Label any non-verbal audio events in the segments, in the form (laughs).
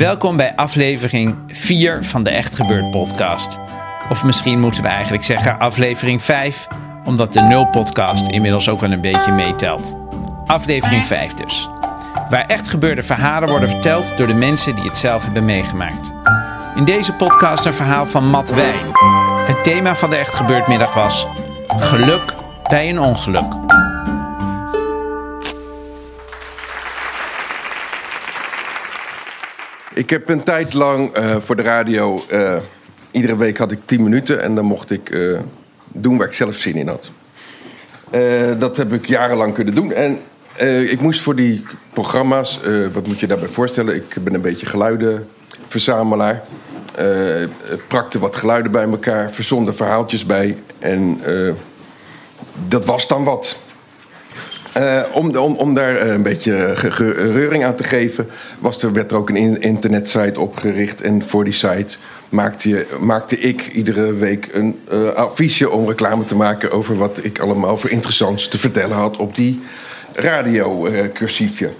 Welkom bij aflevering 4 van de Echt Gebeurd podcast. Of misschien moeten we eigenlijk zeggen aflevering 5, omdat de 0 podcast inmiddels ook wel een beetje meetelt. Aflevering 5 dus. Waar echt gebeurde verhalen worden verteld door de mensen die het zelf hebben meegemaakt. In deze podcast een verhaal van Matt Wijn. Het thema van de Echt Gebeurd middag was geluk bij een ongeluk. Ik heb een tijd lang eh, voor de radio. eh, iedere week had ik 10 minuten en dan mocht ik eh, doen waar ik zelf zin in had. Dat heb ik jarenlang kunnen doen. En ik moest voor die programma's, wat moet je daarbij voorstellen? Ik ben een beetje geluidenverzamelaar. Prakte wat geluiden bij elkaar, verzon er verhaaltjes bij. En dat was dan wat. Eh, om, om, om daar eh, een beetje ge- reuring aan te geven, was er, werd er ook een in- internetsite opgericht. En voor die site maakte, je, maakte ik iedere week een eh affiche om reclame te maken over wat ik allemaal voor interessants te vertellen had op die radiocursiefje.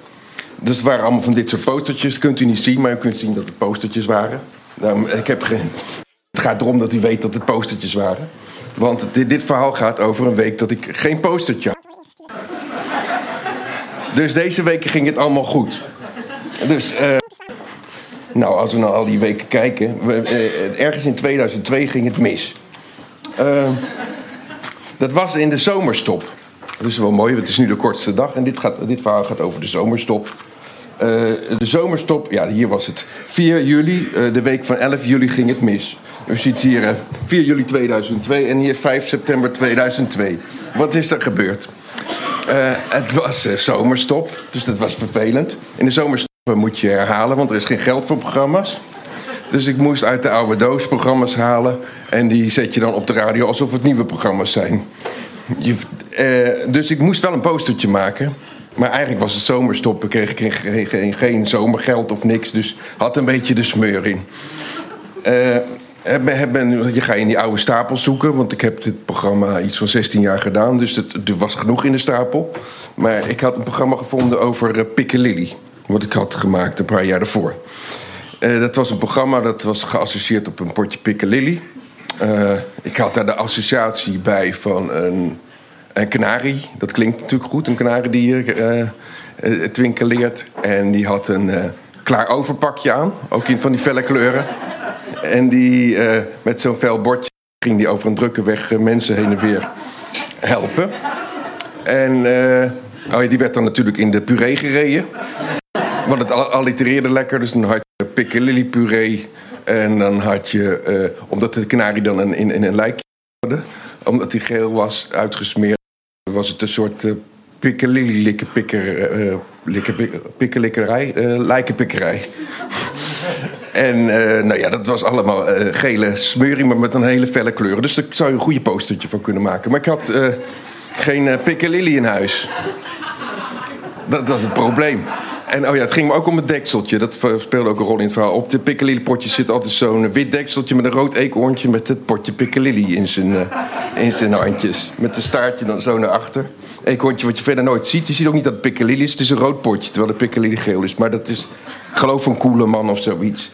dus het waren allemaal van dit soort postertjes. Kunt u niet zien, maar u kunt zien dat het postertjes waren. Nou, ik heb. Het gaat erom dat u weet dat het postertjes waren. Want dit, dit verhaal gaat over een week dat ik geen postertje had. Dus deze weken ging het allemaal goed. Dus, eh, nou, als we nou al die weken kijken. Eh, ergens in 2002 ging het mis. Eh, dat was in de zomerstop. Dat is wel mooi, want het is nu de kortste dag. En dit, gaat, dit verhaal gaat over de zomerstop. De zomerstop, ja, hier was het 4 juli. de week van 11 juli ging het mis. U ziet hier eh, 4 juli 2002 en hier 5 september 2002. Wat is er gebeurd? Eh, het was eh, zomerstop, dus dat was vervelend. In de zomerstop moet je herhalen, want er is geen geld voor programma's. Dus ik moest uit de oude doos programma's halen. En die zet je dan op de radio alsof het nieuwe programma's zijn. Je, eh, dus ik moest wel een postertje maken. Maar eigenlijk was het zomerstop. Ik kreeg geen, geen, geen, geen zomergeld of niks. Dus had een beetje de smeur in. Eh, je ga in die oude stapel zoeken. Want ik heb dit programma iets van 16 jaar gedaan. Dus er was genoeg in de stapel. Maar ik had een programma gevonden over uh, Piccalilli. Wat ik had gemaakt een paar jaar ervoor. Eh, dat was een programma dat was geassocieerd op een potje Piccalilli. Eh, ik had daar de associatie bij van een, een kanarie. Dat klinkt natuurlijk goed, een kanariedier. eh eh, twinkeleert. En die had een eh, klaar overpakje aan. Ook in van die felle kleuren. En die eh, met zo'n fel bordje ging die over een drukke weg eh, mensen heen en weer helpen. En eh, oh die werd dan natuurlijk in de puree gereden. Want het al- allitereerde lekker. Dus dan had je piccalilli. En dan had je, omdat de kanarie dan in, in, een lijkje hoorde, omdat die geel was uitgesmeerd, was het een soort uh, piccalilli likkenpikker, eh, likke- pikkelikkerij, eh lijkenpikkerij. En eh, nou ja, dat was allemaal eh, gele smeuring, maar met een hele felle kleuren. Dus daar zou je een goede postertje van kunnen maken. Maar ik had eh, geen piccalilli in huis. Dat was het probleem. En oh ja, het ging me ook om het dekseltje. Dat speelde ook een rol in het verhaal. Op de piccalilli potje zit altijd zo'n wit dekseltje met een rood eekhoorntje met het potje piccalilli in zijn, in zijn handjes. Met een staartje dan zo naar achter. Eekhoorntje wat je verder nooit ziet. Je ziet ook niet dat het piccalilli is. Het is een rood potje, terwijl de piccalilli geel is. Maar dat is, ik geloof, een coole man of zoiets.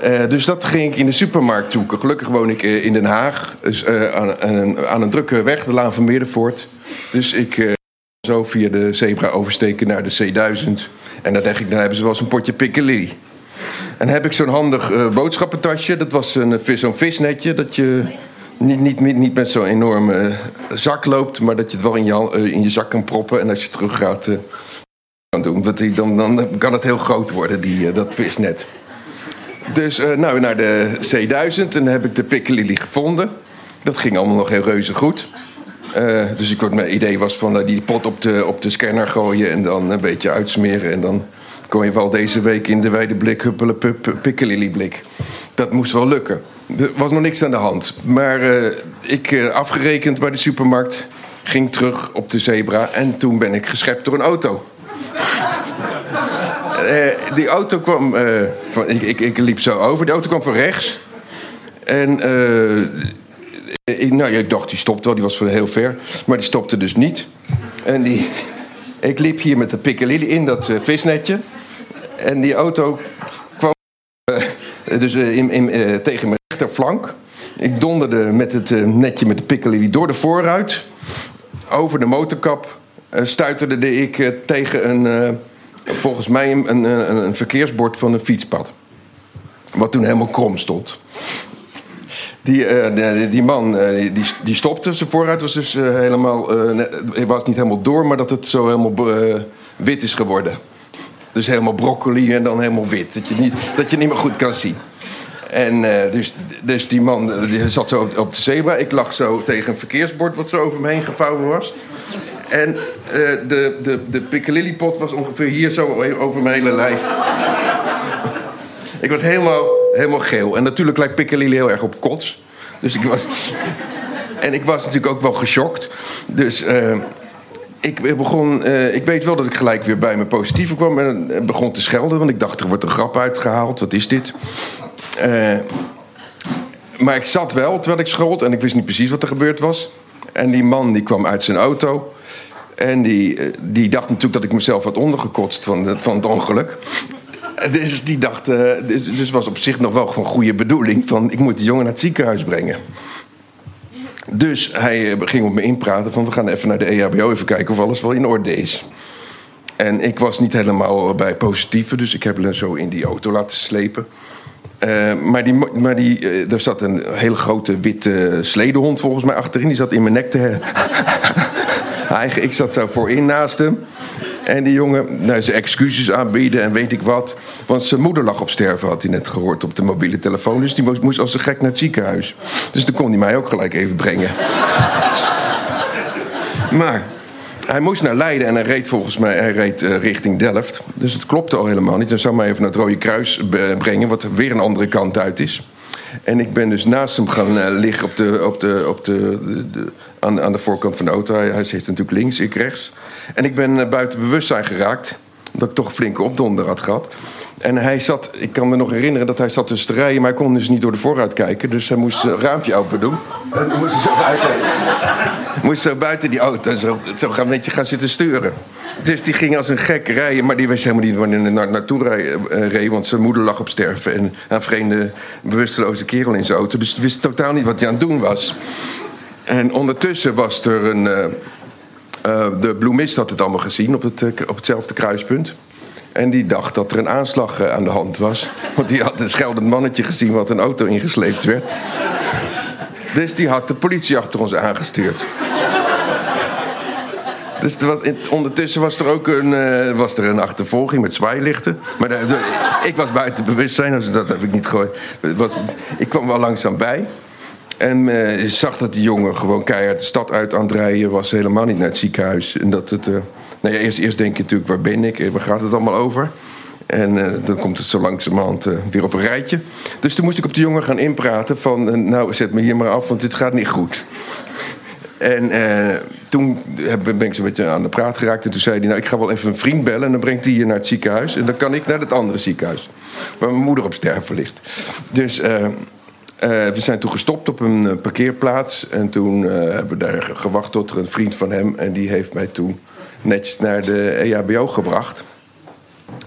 Eh, dus dat ging ik in de supermarkt zoeken. Gelukkig woon ik eh, in Den Haag. Dus, eh, aan, aan, een, drukke weg, de Laan van Meerdervoort. Dus ik eh, zo via de zebra oversteken naar de C1000. En dan dacht ik, dan hebben ze wel eens een potje piccalilli. En heb ik zo'n handig boodschappentasje. Dat was een, zo'n visnetje. Dat je niet, niet, niet, met zo'n enorme zak loopt. Maar dat je het wel in je, in je zak kan proppen. En als je terug gaat, kan doen. Want die- dan, dan kan het heel groot worden, die, eh, dat visnet. Dus uh, nou, naar de C1000 en heb ik de Piccadilly gevonden. Dat ging allemaal nog heel reuze goed. Uh, dus ik, mijn idee was van die pot op de, op de scanner gooien en dan een beetje uitsmeren. En dan kon je wel deze week in de wijde blik huppelen, Piccadilly blik. Dat moest wel lukken. Er was nog niks aan de hand. Maar ik afgerekend bij de supermarkt, ging terug op de zebra en toen ben ik geschept door een auto. Uh, die auto kwam. Uh, van, ik, ik, ik, liep zo over. Die auto kwam van rechts. En. Uh, ik, nou, ik dacht, die stopte wel. Die was van heel ver. Maar die stopte dus niet. En die. Ik liep hier met de Piccadilly in dat visnetje. En die auto kwam. dus in, in, tegen mijn rechterflank. Ik donderde met het netje met de Piccadilly door de voorruit. Over de motorkap. Stuiterde ik tegen een volgens mij een, een, een, verkeersbord van een fietspad. Wat toen helemaal krom stond. Die, die man die, die stopte. Zijn vooruit was dus helemaal. het was niet helemaal door, maar dat het zo helemaal wit is geworden. Dus helemaal broccoli en dan helemaal wit. Dat je niet, dat je niet meer goed kan zien. En dus, dus die man die zat zo op, op de zebra. Ik lag zo tegen een verkeersbord wat zo over me heen gevouwen was. En uh, de, de, de Piccalilli-pot was ongeveer hier zo over mijn hele lijf. ik was helemaal, helemaal geel. En natuurlijk lijkt Piccalilli heel erg op kots. Dus ik was... en ik was natuurlijk ook wel geschokt. Dus... Uh, ik begon, uh, ik weet wel dat ik gelijk weer bij mijn positieve kwam en begon te schelden, want ik dacht er wordt een grap uitgehaald. Wat is dit? Maar ik zat wel terwijl ik schold en ik wist niet precies wat er gebeurd was. En die man die kwam uit zijn auto en die, eh, die dacht natuurlijk dat ik mezelf had ondergekotst van, het, van ongeluk. Dus die dacht, uh, dus, dus was op zich nog wel gewoon goede bedoeling van ik moet die jongen naar het ziekenhuis brengen. Dus hij eh, ging op me inpraten van we gaan even naar de EHBO even kijken of alles wel in orde is. En ik was niet helemaal bij positieve, dus ik heb hem zo in die auto laten slepen. Maar die, maar die, er zat een hele grote witte sledehond volgens mij achterin. Die zat in mijn nek te, (laughs) ik zat zo voorin naast hem. En die jongen, nou, zijn excuses aanbieden en weet ik wat. Want zijn moeder lag op sterven, had hij net gehoord op de mobiele telefoon. Dus die moest, als een gek naar het ziekenhuis. Dus dan kon hij mij ook gelijk even brengen. (laughs) maar hij moest naar Leiden en hij reed volgens mij hij reed, uh, richting Delft. Dus het klopte al helemaal niet. Dan zou mij even naar het Rode Kruis brengen, wat weer een andere kant uit is. En ik ben dus naast hem gaan uh, liggen op de, op de, op de, aan, aan de voorkant van de auto. Hij, zit natuurlijk links, ik rechts. En ik ben uh, buiten bewustzijn geraakt. Omdat ik toch flinke opdonder had gehad. En hij zat, ik kan me nog herinneren dat hij zat tussen te rijden, maar hij kon dus niet door de vooruit kijken. Dus hij moest een raampje open doen. En moest hij zo buiten, moest zo buiten die auto zo, zo gaan, beetje gaan zitten sturen. Dus die ging als een gek rijden, maar die wist helemaal niet waar hij na, naartoe eh, reed. Want zijn moeder lag op sterven en een vreemde, bewusteloze kerel in zijn auto. Dus hij wist totaal niet wat hij aan het doen was. En ondertussen was er een. Uh, uh, de bloemist had het allemaal gezien op, het, op hetzelfde kruispunt. En die dacht dat er een aanslag aan de hand was. Want die had een scheldend mannetje gezien wat een auto ingesleept werd. Dus die had de politie achter ons aangestuurd. Dus er was, ondertussen was er ook een, uh, was er een achtervolging met zwaailichten. Maar ik was buiten bewustzijn, dus dat heb ik niet gehoord. ik kwam wel langzaam bij. En uh, zag dat die jongen gewoon keihard de stad uit aan was. Helemaal niet naar het ziekenhuis. En dat het... nou ja, eerst, eerst denk je natuurlijk, waar ben ik? Waar gaat het allemaal over? En uh, dan komt het zo langzamerhand uh, weer op een rijtje. Dus toen moest ik op de jongen gaan inpraten van... Nou, zet me hier maar af, want dit gaat niet goed. En toen ben ik zo'n beetje aan de praat geraakt. En toen zei hij, nou, ik ga wel even een vriend bellen... en dan brengt hij je naar het ziekenhuis. En dan kan ik naar het andere ziekenhuis. Waar mijn moeder op sterven ligt. Dus... we zijn toen gestopt op een parkeerplaats. En toen hebben we daar gewacht tot er een vriend van hem... en die heeft mij toen netjes naar de EHBO gebracht.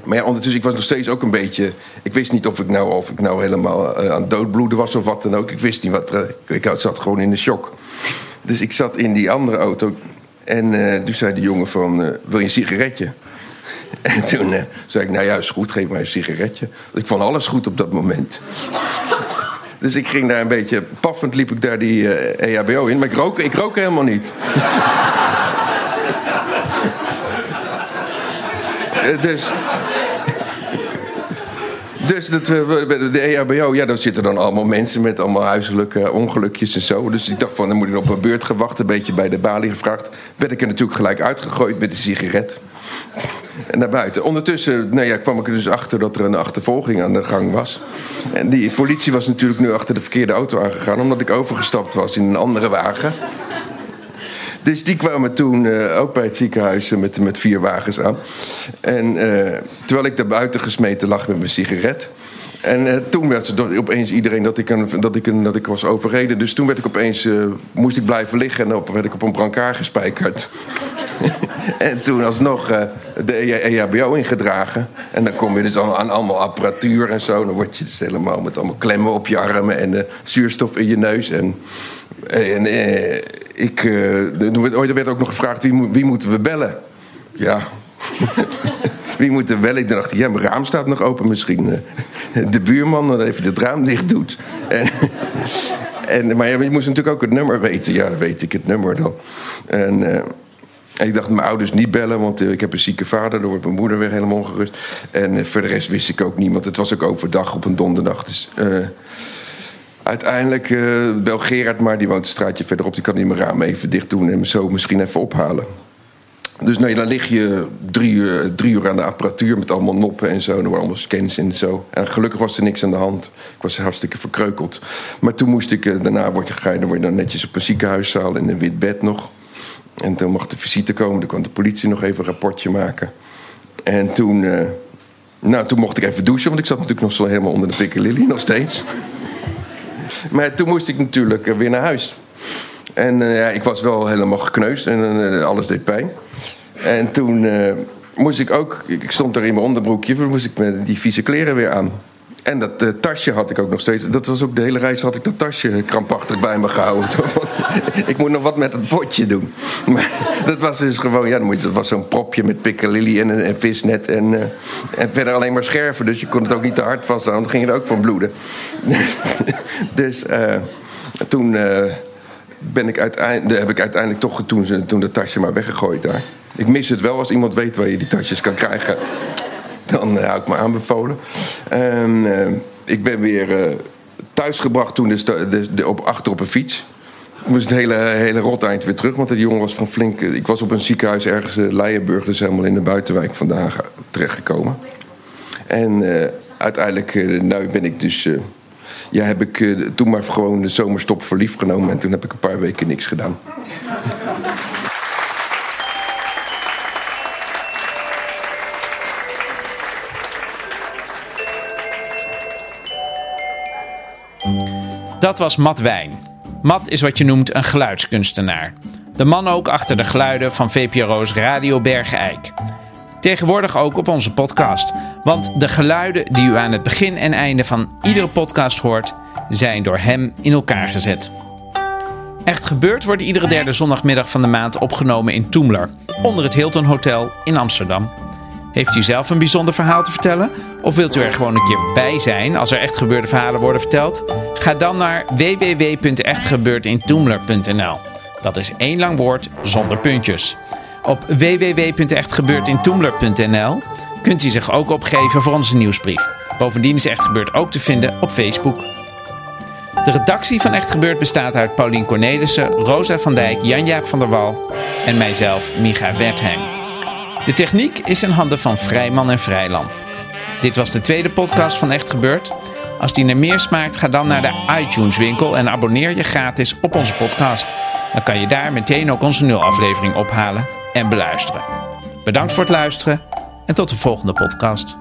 Maar ja, ondertussen, ik was nog steeds ook een beetje... Ik wist niet of ik nou, of ik nou helemaal uh, aan doodbloeden was of wat dan ook. Ik wist niet wat... Uh, ik zat gewoon in de shock. Dus ik zat in die andere auto. En uh, toen zei de jongen van, wil je een sigaretje? (laughs) En toen zei ik, nou ja, goed, geef mij een sigaretje. Ik vond alles goed op dat moment. (laughs) Dus ik ging daar een beetje... Paffend liep ik daar die EHBO in. Maar ik rook, ik rook helemaal niet. (laughs) dus. Dus Dus dat, we- de EHBO, ja, daar zitten dan allemaal mensen met allemaal huiselijke ongelukjes en zo. Dus ik dacht van, dan moet ik op mijn beurt gewacht, een beetje bij de balie gevraagd. Werd ik er natuurlijk gelijk uitgegooid met een sigaret. En naar buiten. Ondertussen nou ja, kwam ik er dus achter dat er een achtervolging aan de gang was. En die politie was natuurlijk nu achter de verkeerde auto aangegaan... omdat ik overgestapt was in een andere wagen. Dus die kwamen toen eh, ook bij het ziekenhuis eh, met, met vier wagens aan. En eh, terwijl ik daar buiten gesmeten lag met mijn sigaret. En toen werd ze opeens iedereen dat ik, een, dat, ik een, dat ik was overreden. Dus toen werd ik opeens, moest ik blijven liggen en dan werd ik op een brancard gespijkerd. (laughs) en toen alsnog eh, de EHBO ingedragen. En dan kom je dus al aan allemaal apparatuur en zo. Dan word je dus helemaal met allemaal klemmen op je armen en eh, zuurstof in je neus. En, en eh, ik, eh, er werd- ook nog gevraagd wie, wie moeten we bellen. Ja, (laughs) wie moet er bellen? Ik dacht, ja, mijn raam staat nog open. Misschien de buurman dan even het raam dicht doet. En, (laughs) en, maar je moest natuurlijk ook het nummer weten. Ja, dan weet ik het nummer dan. En, en ik dacht mijn ouders niet bellen, want eh, ik heb een zieke vader. Dan wordt mijn moeder weer helemaal ongerust. En eh, voor de rest wist ik ook niet, want het was ook overdag op een donderdag. Dus eh, uiteindelijk bel Gerard maar, die woont een straatje verderop. Die kan niet mijn raam even dicht doen en me zo misschien even ophalen. Dus nee, dan lig je drie uur, drie uur aan de apparatuur met allemaal noppen en zo. Er waren allemaal scans en zo. En gelukkig was er niks aan de hand. Ik was hartstikke verkreukeld. Maar toen moest ik, daarna word je, ga je, dan word je netjes op een ziekenhuiszaal in een wit bed nog. En toen mocht de visite komen. Toen kwam de politie nog even een rapportje maken. En toen, eh, nou, toen mocht ik even douchen, want ik zat natuurlijk nog zo helemaal onder de pikkelilie, nog steeds. (laughs) Maar toen moest ik natuurlijk eh, weer naar huis. En eh, ja, ik was wel helemaal gekneusd en alles deed pijn. En toen moest ik ook, ik stond daar in mijn onderbroekje, toen moest ik met die vieze kleren weer aan. En dat eh, tasje had ik ook nog steeds. Dat was ook de hele reis had ik dat tasje krampachtig bij me gehouden. (laughs) Ik moet nog wat met het potje doen. (laughs) Maar dat was dus gewoon, ja, dat was zo'n propje met piccalilli en een en visnet. En, eh, en verder alleen maar scherven. Dus je kon het ook niet te hard vasthouden, dan ging je er ook van bloeden. (laughs) dus eh, toen. ben ik uiteindelijk, heb ik uiteindelijk toch toen, toen dat tasje maar weggegooid daar. Ik mis het wel als iemand weet waar je die tasjes kan krijgen. Dan eh, hou ik me aanbevolen. En, eh, ik ben weer eh, thuisgebracht toen de, sta- de, de, op, achter op een fiets. Ik moest het hele, hele rot eind weer terug, want die jongen was van flink... Ik was op een ziekenhuis ergens in Leijenburg, dus helemaal in de buitenwijk vandaag terechtgekomen. En uiteindelijk nou ben ik dus... ja, heb ik toen maar gewoon de zomerstop voor lief genomen. En toen heb ik een paar weken niks gedaan. Dat was Matt Wijn. Matt is wat je noemt een geluidskunstenaar. De man ook achter de geluiden van VPRO's Radio Bergeijk. Tegenwoordig ook op onze podcast. Want de geluiden die u aan het begin en einde van iedere podcast hoort, zijn door hem in elkaar gezet. Echt gebeurd wordt iedere derde zondagmiddag van de maand opgenomen in Toemler, onder het Hilton Hotel in Amsterdam. Heeft u zelf een bijzonder verhaal te vertellen? Of wilt u er gewoon een keer bij zijn als er echt gebeurde verhalen worden verteld? Ga dan naar www.echtgebeurtintoemler.nl. Dat is één lang woord zonder puntjes. Op www.echtgebeurtintoemler.nl kunt u zich ook opgeven voor onze nieuwsbrief. Bovendien is Echt Gebeurd ook te vinden op Facebook. De redactie van Echt Gebeurd bestaat uit Paulien Cornelissen, Rosa van Dijk, Jan-Jaap van der Wal en mijzelf, Micha Wertheim. De techniek is in handen van Vrijman en Vrijland. Dit was de tweede podcast van Echt Gebeurd. Als die naar meer smaakt, ga dan naar de iTunes winkel en abonneer je gratis op onze podcast. Dan kan je daar meteen ook onze nulaflevering ophalen en beluisteren. Bedankt voor het luisteren en tot de volgende podcast.